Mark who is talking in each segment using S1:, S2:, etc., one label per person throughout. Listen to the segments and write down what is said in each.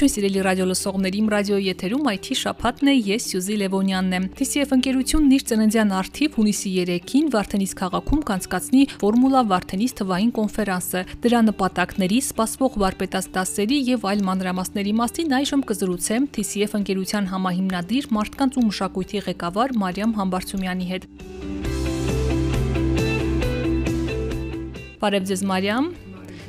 S1: Ողջույն սիրելի ռադիո լսողներ, իմ ռադիոյի եթերում IT շփաթն է, ես Սյուզի Լևոնյանն եմ։ TCF ընկերությունն իր ծննդյան արդիվ հունիսի 3-ին Վարդենիս քաղաքում կանցկացնի Ֆորմուլա Վարդենիս թվային կոնֆերանսը։ Դրա նպատակների, սպասվող վարպետաց դասերի եւ այլ մանրամասների մասին այժմ կզրուցեմ TCF ընկերության համահիմնադիր մարդկանց ու մշակույթի ղեկավար Մարիամ Համբարձումյանի հետ։ Բարև ձեզ Մարիամ։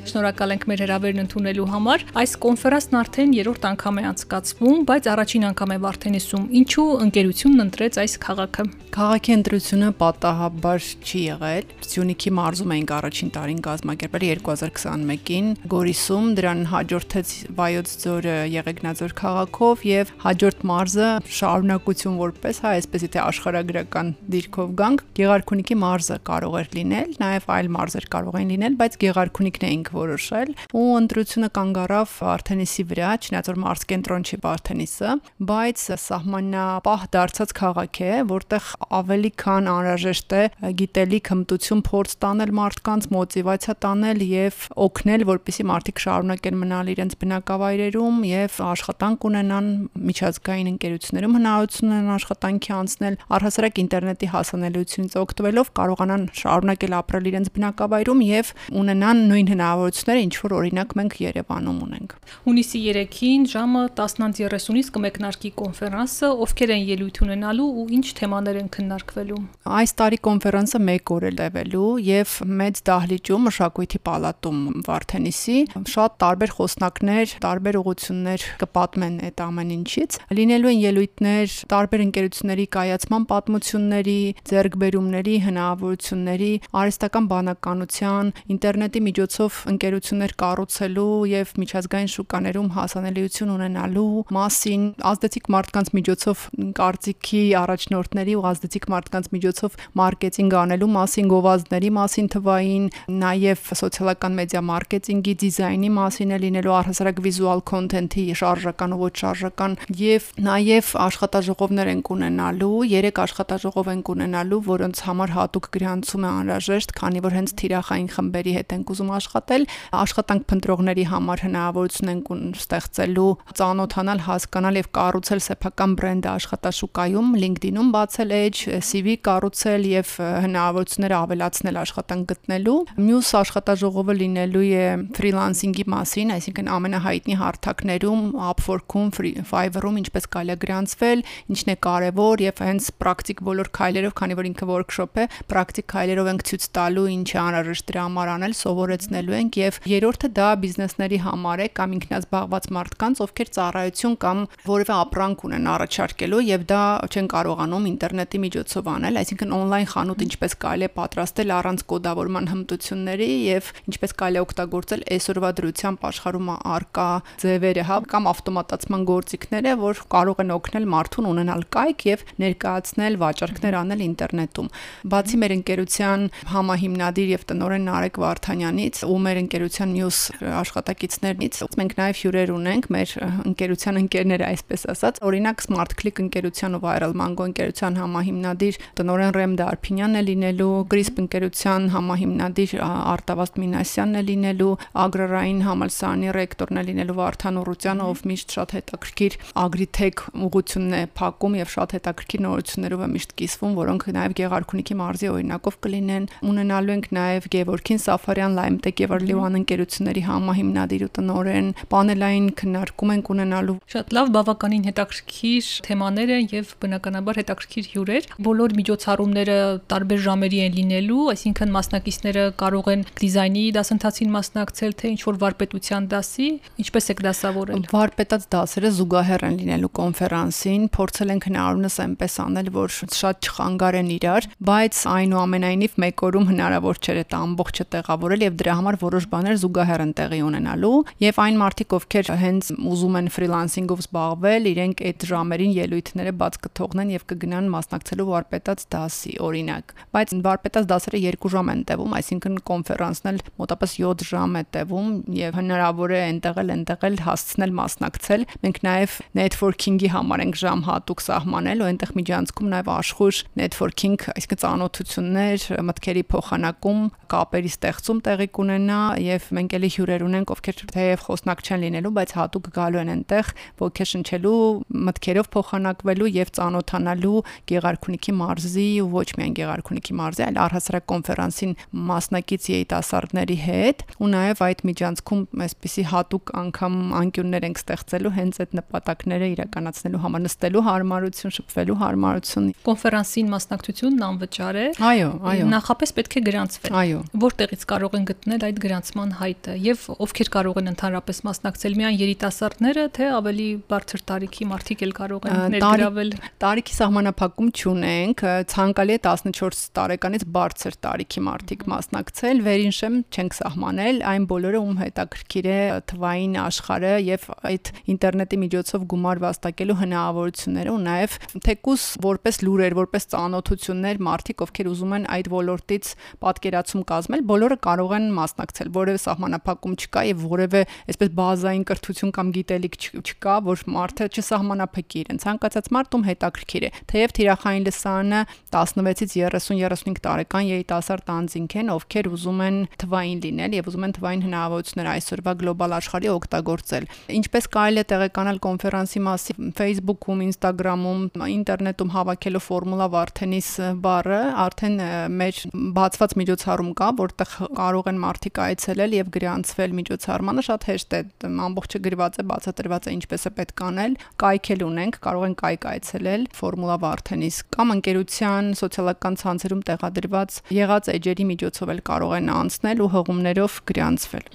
S1: Շնորհակալ ենք մեր հրավերն ընդունելու համար։ Այս կոնֆերանսն արդեն երրորդ անգամ է անցկացվում, բայց առաջին անգամ է Վարդենիսում։ Ինչու ընկերությունն ընտրեց այս քաղաքը։
S2: Քաղաքի ընտրությունը պատահաբար չի եղել։ Սյունիքի մարզում էինք առաջին տարին կազմակերպել 2021-ին Գորիսում, դրան հաջորդեց Վայոց ձորը Եղեգնաձոր քաղաքով եւ հաջորդ մարզը շարունակություն որպես հա, այսպես եթե աշխարհագրական դիրքով գանք, Գեղարքունիքի մարզը կարող էր լինել, նաեւ այլ մարզեր կարող են լինել, բայց Գեղարքունիքն էինք որոշել ու ընտրությունը կանգ առավ Արթենիսի վրա, չնայած որ մարզ կենտրոն չի Արթենիսը, բայց սահմանապահ դարձած քաղաք է, որտեղ ավելի քան անհրաժեշտ է գիտելիք, հմտություն, փորձ տանել մարդկանց, մոտիվացիա տանել եւ օգնել, որպեսզի մարդիկ շարունակեն մնալ իրենց բնակավայրերում եւ աշխատանք ունենան միջազգային ընկերություններում հնարավորություն ունենան աշխատանքի անցնել, առհասարակ ինտերնետի հասանելիությունից օգտվելով կարողանան շարունակել ապրել իրենց բնակավայրում եւ ունենան նույն հնարավորությունները հնարավորությունները, ինչ որ օրինակ մենք Երևանում ունենք։
S1: Հունիսի 3-ին ժամը 10:30-ից կմեկնարկի կոնֆերանսը, ովքեր են ելույթ ունենալու ու ինչ թեմաներ են քննարկվելու։
S2: Այս տարի կոնֆերանսը 1 օր է տևելու եւ մեծ դահլիճում մշակույթի պալատում Վարդենիսի շատ տարբեր խոսնակներ, տարբեր ուղություններ կպատմեն այդ ամեն ինչից։ Լինելու են ելույթներ տարբեր ընկերությունների կայացման պատմությունների, ձեռքբերումների, հնարավորությունների, արհեստական բանականության, ինտերնետի միջոցով ընկերություններ կառուցելու եւ միջազգային շուկաներում հասանելիություն ունենալու մասին, ազդեցիկ մարդկանց միջոցով կարծիքի առաջնորդների ու ազդեցիկ մարդկանց միջոցով մարքեթինգ անելու մասին, գովազդների մասին թվային, նաեւ սոցիալական մեդիա մարքեթինգի դիզայնի մասին է լինելու առհասարակ վիզուալ քոնտենթի շարժական ու ոչ շարժական եւ նաեւ աշխատաժողովներ են ունենալու, 3 աշխատաժողով են ունենալու, որոնց համար հատուկ գրանցում է անհրաժեշտ, քանի որ հենց թիրախային խմբերի հետ են ուզում աշխատել ստեղծել, աշխատանք փնտրողների համար հնարավորություն են ստեղծելու ծանոթանալ, հասկանալ եւ կառուցել սեփական բրենդը աշխատաշուկայում, LinkedIn-ում բացել edge, CV կառուցել եւ հնարավորությունները ավելացնել աշխատանք գտնելու։ Մյուս աշխատաժողովը լինելու է ֆրիլանսինգի մասին, այսինքն ամենահայտնի հարթակներում, Upwork-ում, Fiverr-ում ինչպես կարելի է գրանցվել, ինչն է կարևոր եւ հենց պրակտիկ բոլոր քայլերով, քանի որ ինքը workshop է, պրակտիկ քայլերով ենք ցույց տալու ինչ է անհրաժեշտ դրա համար անել, սովորեցնելու ենք եւ երրորդը դա բիզնեսների համար է կամ ինքնազբաղված մարդկանց, ովքեր ծառայություն կամ որևէ ապրանք ունեն առաջարկելու եւ դա չեն կարողանում ինտերնետի միջոցով անել, այսինքն on-line խանութ ինչպես կարելի է պատրաստել առանց կոդավորման հմտությունների եւ ինչպես կարելի է օգտագործել այսօրվա դրությամբ աշխարհում արկա ձևերը, հա, կամ ավտոմատացման գործիքները, որ կարող են օգնել մարդուն ունենալ կայք եւ ներկայացնել վաճառքներ անել ինտերնետում։ Բացի մեր ընկերության համահիմնադիր եւ տնօրեն Նարեկ Վարդանյանից, ում մեր ընկերության մյուս աշխատակիցներից մենք նաև հյուրեր ունենք մեր ընկերության ընկերները այսպես ասած օրինակ Smart Click ընկերության ու Viral Mango ընկերության համահիմնադիր տնօրեն Ռեմ Դարփինյանն է լինելու Crisp ընկերության համահիմնադիր Արտավազդ Մինասյանն է լինելու Ագրարային համալսարանի ռեկտորն է լինելու Վարդան Ուռուցյանը ով միշտ շատ հետաքրքիր Agritech ուղությունն է փակում եւ շատ հետաքրքիր նորություններով է միշտ կիսվում որոնք նաև Գեղարքունիքի մարզի օրինակով կլինեն ունենալու ենք նաև Գևորքին Սաֆարյան Լայմտեկ եւ Լիվան ընկերությունների համահիմնադիր ու տնօրեն, պանելային քննարկում ենք ունենալու։
S1: Շատ լավ, բավականին հետաքրքիր թեմաներ են եւ բնականաբար հետաքրքիր հյուրեր։ Բոլոր միջոցառումները տարբեր ժամերի են լինելու, այսինքն մասնակիցները կարող են դիզայնի դասընթացին մասնակցել, թե ինչ որ վարպետության դասի, ինչպես եք դասավորել։
S2: Վարպետած դասերը զուգահեռ են լինելու կոնֆերանսին, փորձել ենք հնարավորինս այնպես անել, որ շատ չխանգարեն իրար, բայց այնուամենայնիվ մեկ օրում հնարավոր չէր այդ ամբողջը տեղավորել եւ դրա համար որ որոշ բաներ զուգահեռ են տեղի ունենալու եւ այն մարդիկ, ովքեր հենց ուզում են ֆրիլանսինգով զբաղվել, իրենք այդ ժամերին ելույթները բաց կթողնեն եւ կգնան մասնակցելու վարպետաց դասի, օրինակ։ Բայց վարպետաց դասերը 2 ժամ են տևում, այսինքն կոնֆերանսն էլ մոտավորապես 7 ժամ է տևում եւ հնարավոր է այնտեղ էլ այնտեղ էլ հասցնել մասնակցել։ Մենք նաեւ networking-ի համար ենք ժամ հատուկ սահմանել ու այնտեղ միջանցքում նաեւ աշխույժ networking, այսինքն ծանոթություններ, մտքերի փոխանակում, կապերի ստեղծում տեղի կունենա եւ մենք էլի հյուրեր ունենք, ովքեր թեև խոսնակ չեն լինելու, բայց հատուկ գալու են այնտեղ ոգեշնչելու, մտքերով փոխանակվելու եւ ծանոթանալու Գեղարքունիքի մարզի ու ոչ միայն Գեղարքունիքի մարզի, այլ առհասարակ կոնֆերանսին մասնակից երիտասարդների հետ ու նաեւ այդ միջանցքում այսպիսի հատուկ անգամ անկյուններ ենք ստեղծելու հենց այդ նպատակները իրականացնելու համար նստելու հարմարություն, շփվելու հարմարություն։
S1: Կոնֆերանսին մասնակցությունն անվճար է։
S2: Այո, այո։
S1: Նախապես պետք է գրանցվել։
S2: Այո։
S1: Որտեղից կարող են գտնել այդ գրանցման հայտը եւ ովքեր կարող են ընդհանրապես մասնակցել միայն երիտասարդները, թե ավելի բարձր տարիքի մարդիկ էլ կարող են ներգրավել։
S2: Տարիքի սահմանափակում չունենք, ցանկալի է 14 տարեկանից բարձր տարիքի մարդիկ մասնակցել, վերին շեմ չենք սահմանել, այն բոլորը ում հետաքրքիր է թվային աշխարհը եւ այդ ինտերնետի միջոցով գումար վաստակելու հնարավորությունները ու նաեւ թեկուս որպես լուրեր, որպես ծանոթություններ մարդիկ, ովքեր ուզում են այդ ոլորտից պատկերացում կազմել, բոլորը կարող են մասնակցել, որևէ սահմանափակում չկա եւ որևէ այսպես բազային կրթություն կամ գիտելիք չկա, որ մարդը չսահմանափակի իրեն։ Ցանկացած մարդ ում հետաքրքիր է։ Թեև թիրախային լսարանը 16-ից 30-35 տարեկան երիտասարդ անձինք են, ովքեր ուզում են թվային լինել եւ ուզում են թվային հնարավորություններ այսօրվա գլոբալ աշխարհի օգտագործել։ Ինչպես կարելի է տեղեկանալ կոնֆերանսի մասին Facebook-ում, Instagram-ում, ինտերնետում հավաքելով ֆորմուլա Վարդենիս բառը, արդեն մեր բացված միջոցառում կա, որտեղ կարող են մարդիկ այցելել եւ գրանցվել միջոցառմանը շատ հեշտ է, ամբողջը գրված է, բացատրված է ինչպես է պետք անել։ Կայքել ունենք, կարող են կայք այցելել ֆորմուլա Վարդենիս կամ ընկերության սոցիալական ցանցերում տեղադրված եղած էջերի միջոցով էլ կարող են անցնել ու հղումներով գրանցվել։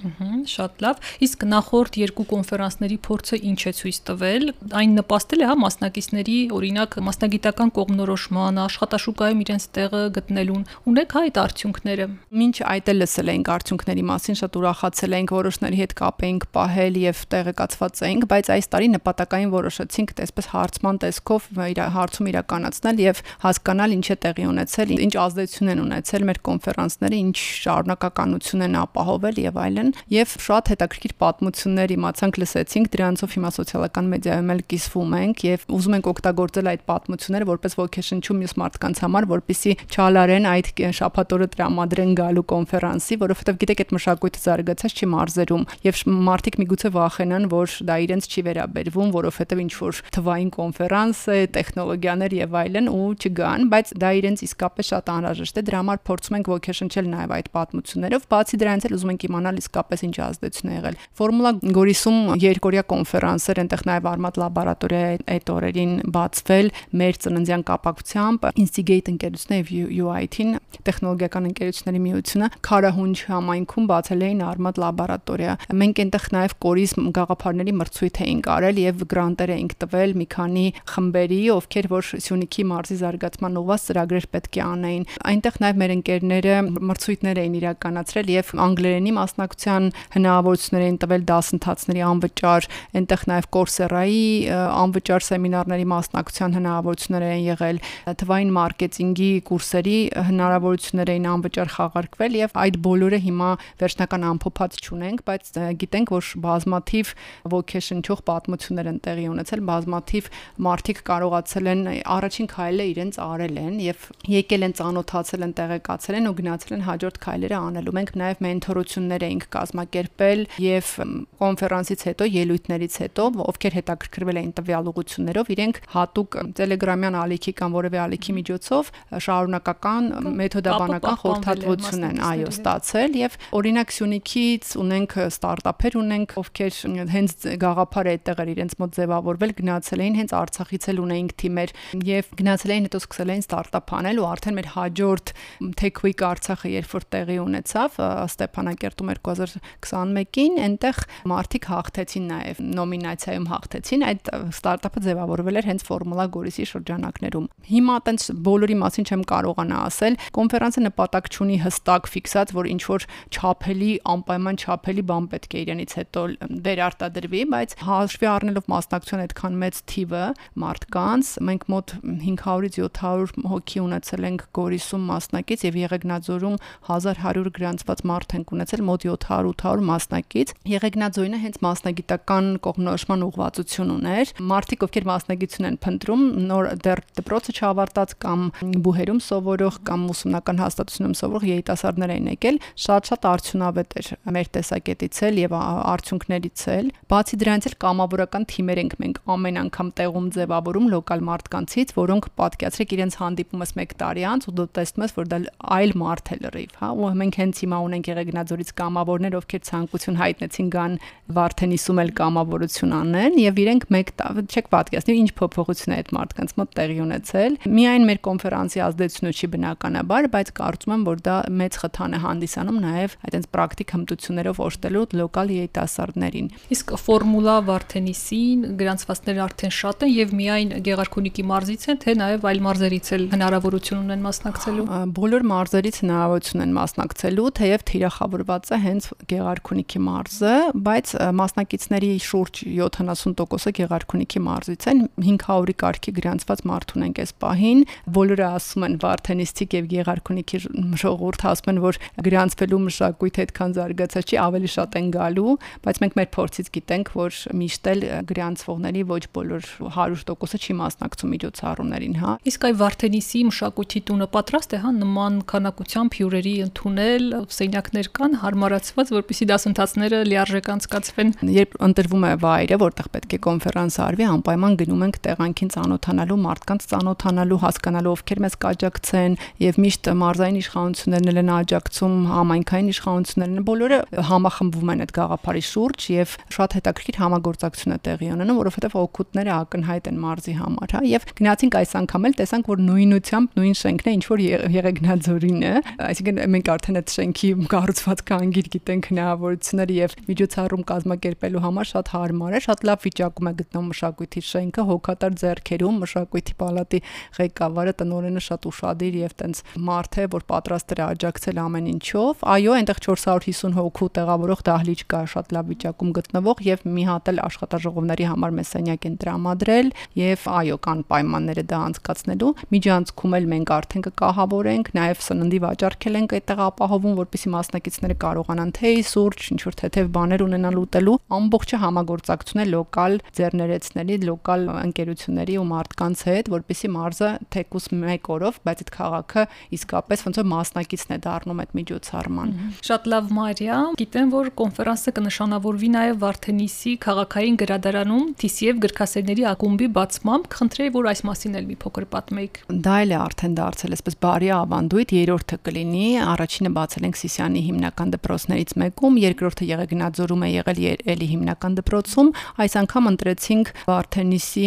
S1: շատ լավ։ Իսկ նախորդ երկու կոնֆերանսների փորձը ինչ է ցույց տվել։ Այն նպաստել է հա մասնակիցների, օրինակ, մասնագիտական կողմնորոշման, աշխատաշուկայում իրենց տեղը գտնելուն։ Ունեք հա այդ արդյունքները։
S2: Մինչ այդ էլ լսել էինք արդյունքների մասին, շատ ուրախացել էինք, որոշների հետ կապ էինք պահել եւ տեղեկացված էինք, բայց այս տարի նպատակային որոշեցինք այսպես հարցման տեսքով իր հարցում իրականացնել եւ հասկանալ ինչ է տեղի ունեցել, ինչ ազդեցություն են ունեցել մեր կոնֆերանսները, ինչ շարունակականություն են ապահովել եւ այլն եւ շատ հետաքրքիր պատմություններ իմացանք, լսեցինք, դրանցով հիմա սոցիալական մեդիայում էլ կիսվում ենք եւ ուզում ենք օգտագործել այդ պատմությունները որպես ոգեշնչում մյուս մարդկանց համար, որpիսի չալարեն այդ շաբաթօրը տրամադրեն գալու կոնֆերանսի, որովհետեւ գիտեք այդ մշակույթը զարգացած չի մարզերում եւ մարդիկ միգուցե վախենան, որ դա իրենց չի վերաբերվում, որովհետեւ ինչ որ թվային կոնֆերանս է, տեխնոլոգիաներ եւ այլն ու չգան, բայց դա իրենց իսկապես շատ անհրաժեշտ է։ Դրա համար փորձում ենք ոգեշնչել նաեւ այդ պատմություններով, բացի դրանից էլ ուզում ենք իմանալ իսկապես ինչ ազդեցություն է եղել։ Ֆորմուլա Գորիսում երկորյա կոնֆերանսեր, այնտեղ նաեւ Արմատ լաբորատորիա այդ օրերին բացվել մեր ծննդյան կապակցությամբ Instigate ընկերությունը եւ UIT-ին տեխնոլոգիական ընկերությունների միությունը Քարահունչ համայնքում բացել էին Արմատ լաբորատորիա։ Մենք այնտեղ նաեւ կորիզ գաղափարների մրցույթ էինք արել եւ գրանտեր էինք տվել մի քանի խմբերի, ովքեր որ Սյունիքի մարզի զարգացման ուղղված ծրագրեր պետք է անեին։ Այնտեղ նաեւ մեր ընկերները մրցույթներ էին իրականացրել եւ անգլերենի մասնակցության հնարավորություններ էին տվել դասընթացների անվճար, այնտեղ նաեւ Coursera-ի անվճար սեմինարների մասնակցության հնարավորություններ էին եղել, թվային մարքեթինգի կուրսերի հնարավորություններ էին անվճար խաղարկվել եւ այդ բոլորը հիմա վերջնական ամփոփած չունենք, բայց գիտենք, որ բազմաթիվ ոգեշնչող պատմություններ են տեղի ունեցել, բազմաթիվ մարդիկ կարողացել են առաջին քայլը իրենց արել են եւ եկել են ծանոթացել են, տեղեկացել են ու գնացել են հաջորդ քայլերը անելու։ Մենք նաեւ մենթորություններ էինք կազմակերպել եւ կոնֆերանսից հետո, ելույթներից հետո, ովքեր հետաքրքրվել էին տվյալ ուղություններով, իրենք հատուկ Telegram-յան ալիքի կամ որևէ ալիքի միջոցով շարունակական մեթոդաբանական խորհրդատվություն են, այո, ստացել եւ օրինակ Սյունիքից ունենք ստարտափեր ունենք, ովքեր հենց գաղափարը այդտեղ էր իրենց մոտ ձևավորվել, գնացել էին հենց Արցախից էլ ունեինք թիմեր եւ գնացել էին հետո սկսել էին ստարտափ անել ու արդեն մեր հաջորդ Tech Week Արցախը երբ որ տեղի ունեցավ Ստեփանակերտում 2021-ին, այնտեղ մարդիկ հաղթեցին նաեւ նոմինացիայում հաղթեցին, այդ ստարտափը ձևավորվել էր հենց Ֆորմուլա Գորիսի շրջանակներում։ Հիմա տենց բոլորի մասին չեմ կարողանա ասել, կոնֆերանսը նպատակ չունի հստակ ֆիքսած, որ ինչ որ չափելի անպայման չափելի բան պետք է իրենից հետո վերարտադրվի, բայց հաշվի առնելով մասնակցության այդքան մեծ թիվը մարդկանց, մենք մոտ 500-ից 700 հոգի ունեցել ենք Գորիսում մասնակից եւ Եղեգնաձորում 1100 գրանցված մարդ ենք ունեցել մոտ 700-800 մասնակից։ Եղեգնաձորինը հենց մասնագիտական կողմնորոշման ուղղվածություն ուներ։ Մարդիկ, ովքեր մասնագիտություն են փնտրում, նոր դեռ դպրոցը չավարտած կամ բուհերում սովորող կամ ուսումնական հաստատությունում սովորող երիտասարդներ էին եկել, շատ-շատ արդյունավետ էր մեր տեսակետից էլ եւ արդյունքներից էլ։ Բացի դրանից էլ կամավորական թիմեր ենք մենք ամեն անգամ տեղում ձևավորում լոկալ մարդկանցից, որոնք պատկերացրեք իրենց հանդիպումս 1 տարի անց ու դու տեսնում ես, որ դա այլ մարդ է լրիվ, հա, ու մենք հենց հիմա ունենք Եղեգնաձորից կամավորներ, ովքեր ցանկություն հայտնեցին գան Վարդենիսում էլ կամավորություն անեն եւ իրենք մեկ չեք պատկերացնի ինչ փոփոխություն է այդ մարդկանց մոտ տեղի ունեցել։ Միայն մեր կոնֆերանսի ազդեցությունը չի բնականաբար, բայց կարծում եմ, որ դա մեծ խթան է հանդիսանում նաեւ այդպես պրակտիկ հմտություններով օժտելու լոկալ երիտասարդներին։
S1: Իսկ ֆորմուլա Վարդենիսին գրանցվածները արդեն շատ են եւ միայն Գեղարքունիքի մարզից են, թե նաեւ այլ մարզերից էլ հնարավորություն ունեն մասնակցելու։
S2: Բոլոր մարզերից հնարավորություն են մասնակցելու, թեև թիրախավորված է հենց Գեղարքունիքի մարզը, բայց մասնակիցների շուրջ 70%-ը Գեղարքունիքի մարզից են, 500-ի կարգի գրանցված մարդ ունենք այս պահին։ Բոլորը ասում են Վարդենիստիկ եւ Գեղարքունիքի ժողովուրդը ասում են, որ գրանցվելու մշակույթը այդքան զարգացած չի, ավելի շատ են գալու, բայց մենք մեր փորձից գիտենք, որ միշտ էլ գրանցվողների ոչ բոլոր 100%-ը չի մասնակցում միջոցառումներին, հա։
S1: Իսկ այ Վարդենիսի մշակույթի տունը պատրաստ է, հա, նման քանակությամբ հյուրերի ընդունել, սենյակներ կան հարմարացված, որպեսզի դասընթացները լիարժեք անցկացվեն։
S2: Երբ ընտրվում է վայրը, որտեղ պետք է կոնֆերանս արվի, անպայման գնում ենք տեղանքին ծանոթանալու, մարդկանց ծանոթանալու, հասկանալու ովքեր մեզ կաջակցեն եւ միշտ մարզային իշխանություններն են աջակցում, համայնքային իշխանություններն բոլորը համախմբվում են այդ գաղափարի շուրջ եւ շատ հետաքրքիր համագործակցություն է տեղի ունենում, որովհետեւ օգուտները ակնհայտ են մարզի համար, հա, եւ գնացինք այս անգամ էլ տեսանք, որ նույնությամբ նույն շենքն է, ինչ որ Եղեգնաձորին է, այսինքն մենք արդեն այդ շենքի կառուցվածքը անգիր գիտենք հնարավորությունները եւ միջոցառում կազմակերպելու համար շատ հարմար է, շատ լավ վիճակում է գտնվում մշակույթի շենքը, հոգատար ձեռքերում մշակույթի պալատի ղեկավարը տնօրենը շատ ուշադիր եւ տենց մարդ է, որ պատրաստ է աջակցել ամեն ինչով։ Այո, այնտեղ 450 հոգու տեղավորող դահլիճ կա, շատ լավ վիճակում գտնվող եւ մի հատ էլ աշխատաժողովների համար մեզ սենյակ են տրամադրել եւ այո, կան պայմանները դա անցկացնելու։ Միջանցքում էլ մենք արդեն կկահավորենք, նաեւ սննդի վաճառքել ենք այդտեղ ապահովում, որպեսզի մասնակիցները կարողանան թեյ, սուրճ, ինչ որ թեթև բաներ ունենալ ուտելու, ամբողջը համագործակցություն է լոկալ ձեռներեցների, լոկալ ընկերությունների ու մարդկանց հետ, որպեսզի մարզը թեկուս մեկ օրով, բայց այդ քաղաքը իսկապես ոնց որ մասնակիցն է դառնում այդ միջոցառման։
S1: Շատ լավ Մարիա, գիտեմ որ կոնֆերանսը կնշանավորվի նաև Վարդենիսի քաղաքային գրադարանում TCF գրքասերների ակումբի բացմամբ, խնդրեի որ այս մասին էլ մի փոքր պատմեիք։
S2: Դա էլ է արդեն դարձել այսպես բարի ավանդույթ, երրորդը կլինի, առաջինը բացել ենք Սիսիանի հիմնական դպրոցներից մեկում, երկրորդը Եղեգնաձորում է եղել էլի հիմնական դպրոցում, այս անգամ ընտրեցինք Վարդենիսի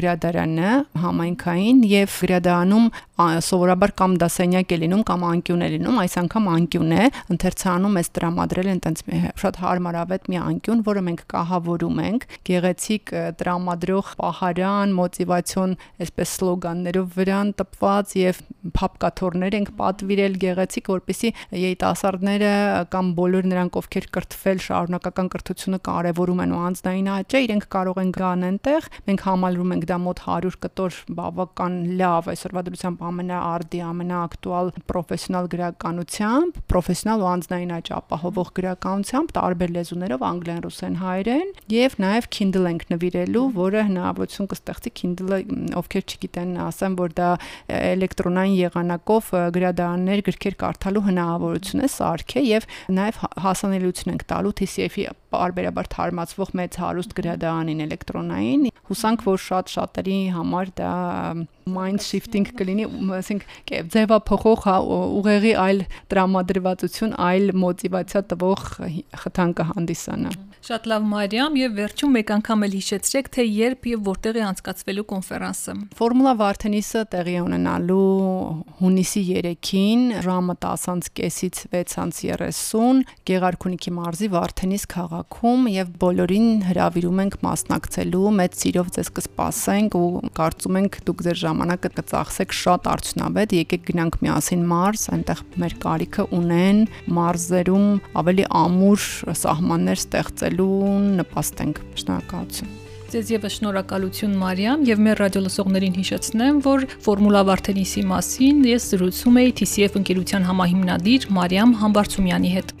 S2: գրադարանը համայնքային եւ գրադարանում սովորաբար կամ դասենյակ է լինում կամ անկյուն է լինում, այս անգամ անկյուն է, ընթերցանում էս տրամադրել են տենց շատ հարմարավետ մի անկյուն, որը մենք կահավորում ենք, գեղեցիկ տրամադրող պահարան, մոտիվացիոն, այսպես սլոգաններով վրան տպված եւ փապկաթորներ ենք պատվիրել գեղեցիկ, որպեսի երիտասարդները կամ բոլոր նրանք, ովքեր կրթվել շարունակական կրթությունը կարևորում են ու անձնային աճը, իրենք կարող են գան այնտեղ։ Մենք համալրում ենք դա մոտ 100 կտոր բավական լավ այսօրվա դրությամբ ամենաարդի, ամենաակտուալ պրոֆեսիոնալ գրականությամբ, պրոֆեսիոնալ ու անձնային աճ ապահովող գրականությամբ տարբեր լեզուներով անգլերեն, ռուսերեն, հայերեն եւ նաեւ Kindle ենք նվիրելու, որը հնարավորություն կստեղծի Kindle-ը, ովքեր չգիտեն, ասեմ, որ դա էլեկտրոնային եղանակով գրադարաններ գրքեր կարդալու հնարավորություն է սարքե եւ նաեւ հասանելիություն ենք տալու TCF-ի բարբերաբար թարմացվող մեծ հարուստ գրադարանին էլեկտրոնային հուսանք որ շատ շատերի համար դա mind shifting կլինի, ասենք ձևափոխող հա, ուղեղի այլ տրամադրվածություն, այլ մոտիվացիա տվող խթան կհանդիսանա։
S1: Շատ լավ Մարիամ եւ վերջում մեկ անգամ էլ հիշեցրեք թե երբ եւ որտեղ է անցկացվելու կոնֆերանսը։
S2: Ֆորմուլա Վարդենիսը տեղի ունենալու հունիսի 3-ին ժամը 10:30-ից 6:30 Գեղարքունիքի մարզի Վարդենիս քաղաքում եւ բոլորին հրավիրում ենք մասնակցելու մեծ սիրով ձեզ կսպասենք ու կարծում ենք դուք ձեր ժամանակը կծախսեք շատ արդյունավետ։ Եկեք գնանք միասին Մարս, այնտեղ մեր կարիքը ունեն մարզերում ավելի ամուր սահմաններ ստեղծելու նպաստենք։ Շնորհակալություն։
S1: Ձեզ եւս շնորհակալություն Մարիամ եւ մեր ռադիոլսողներին հիշեցնեմ, որ Ֆորմուլա Վարդենիսի մասին ես զրուցում էի TCF ընկերության համահիմնադիր Մարիամ Համբարձումյանի հետ։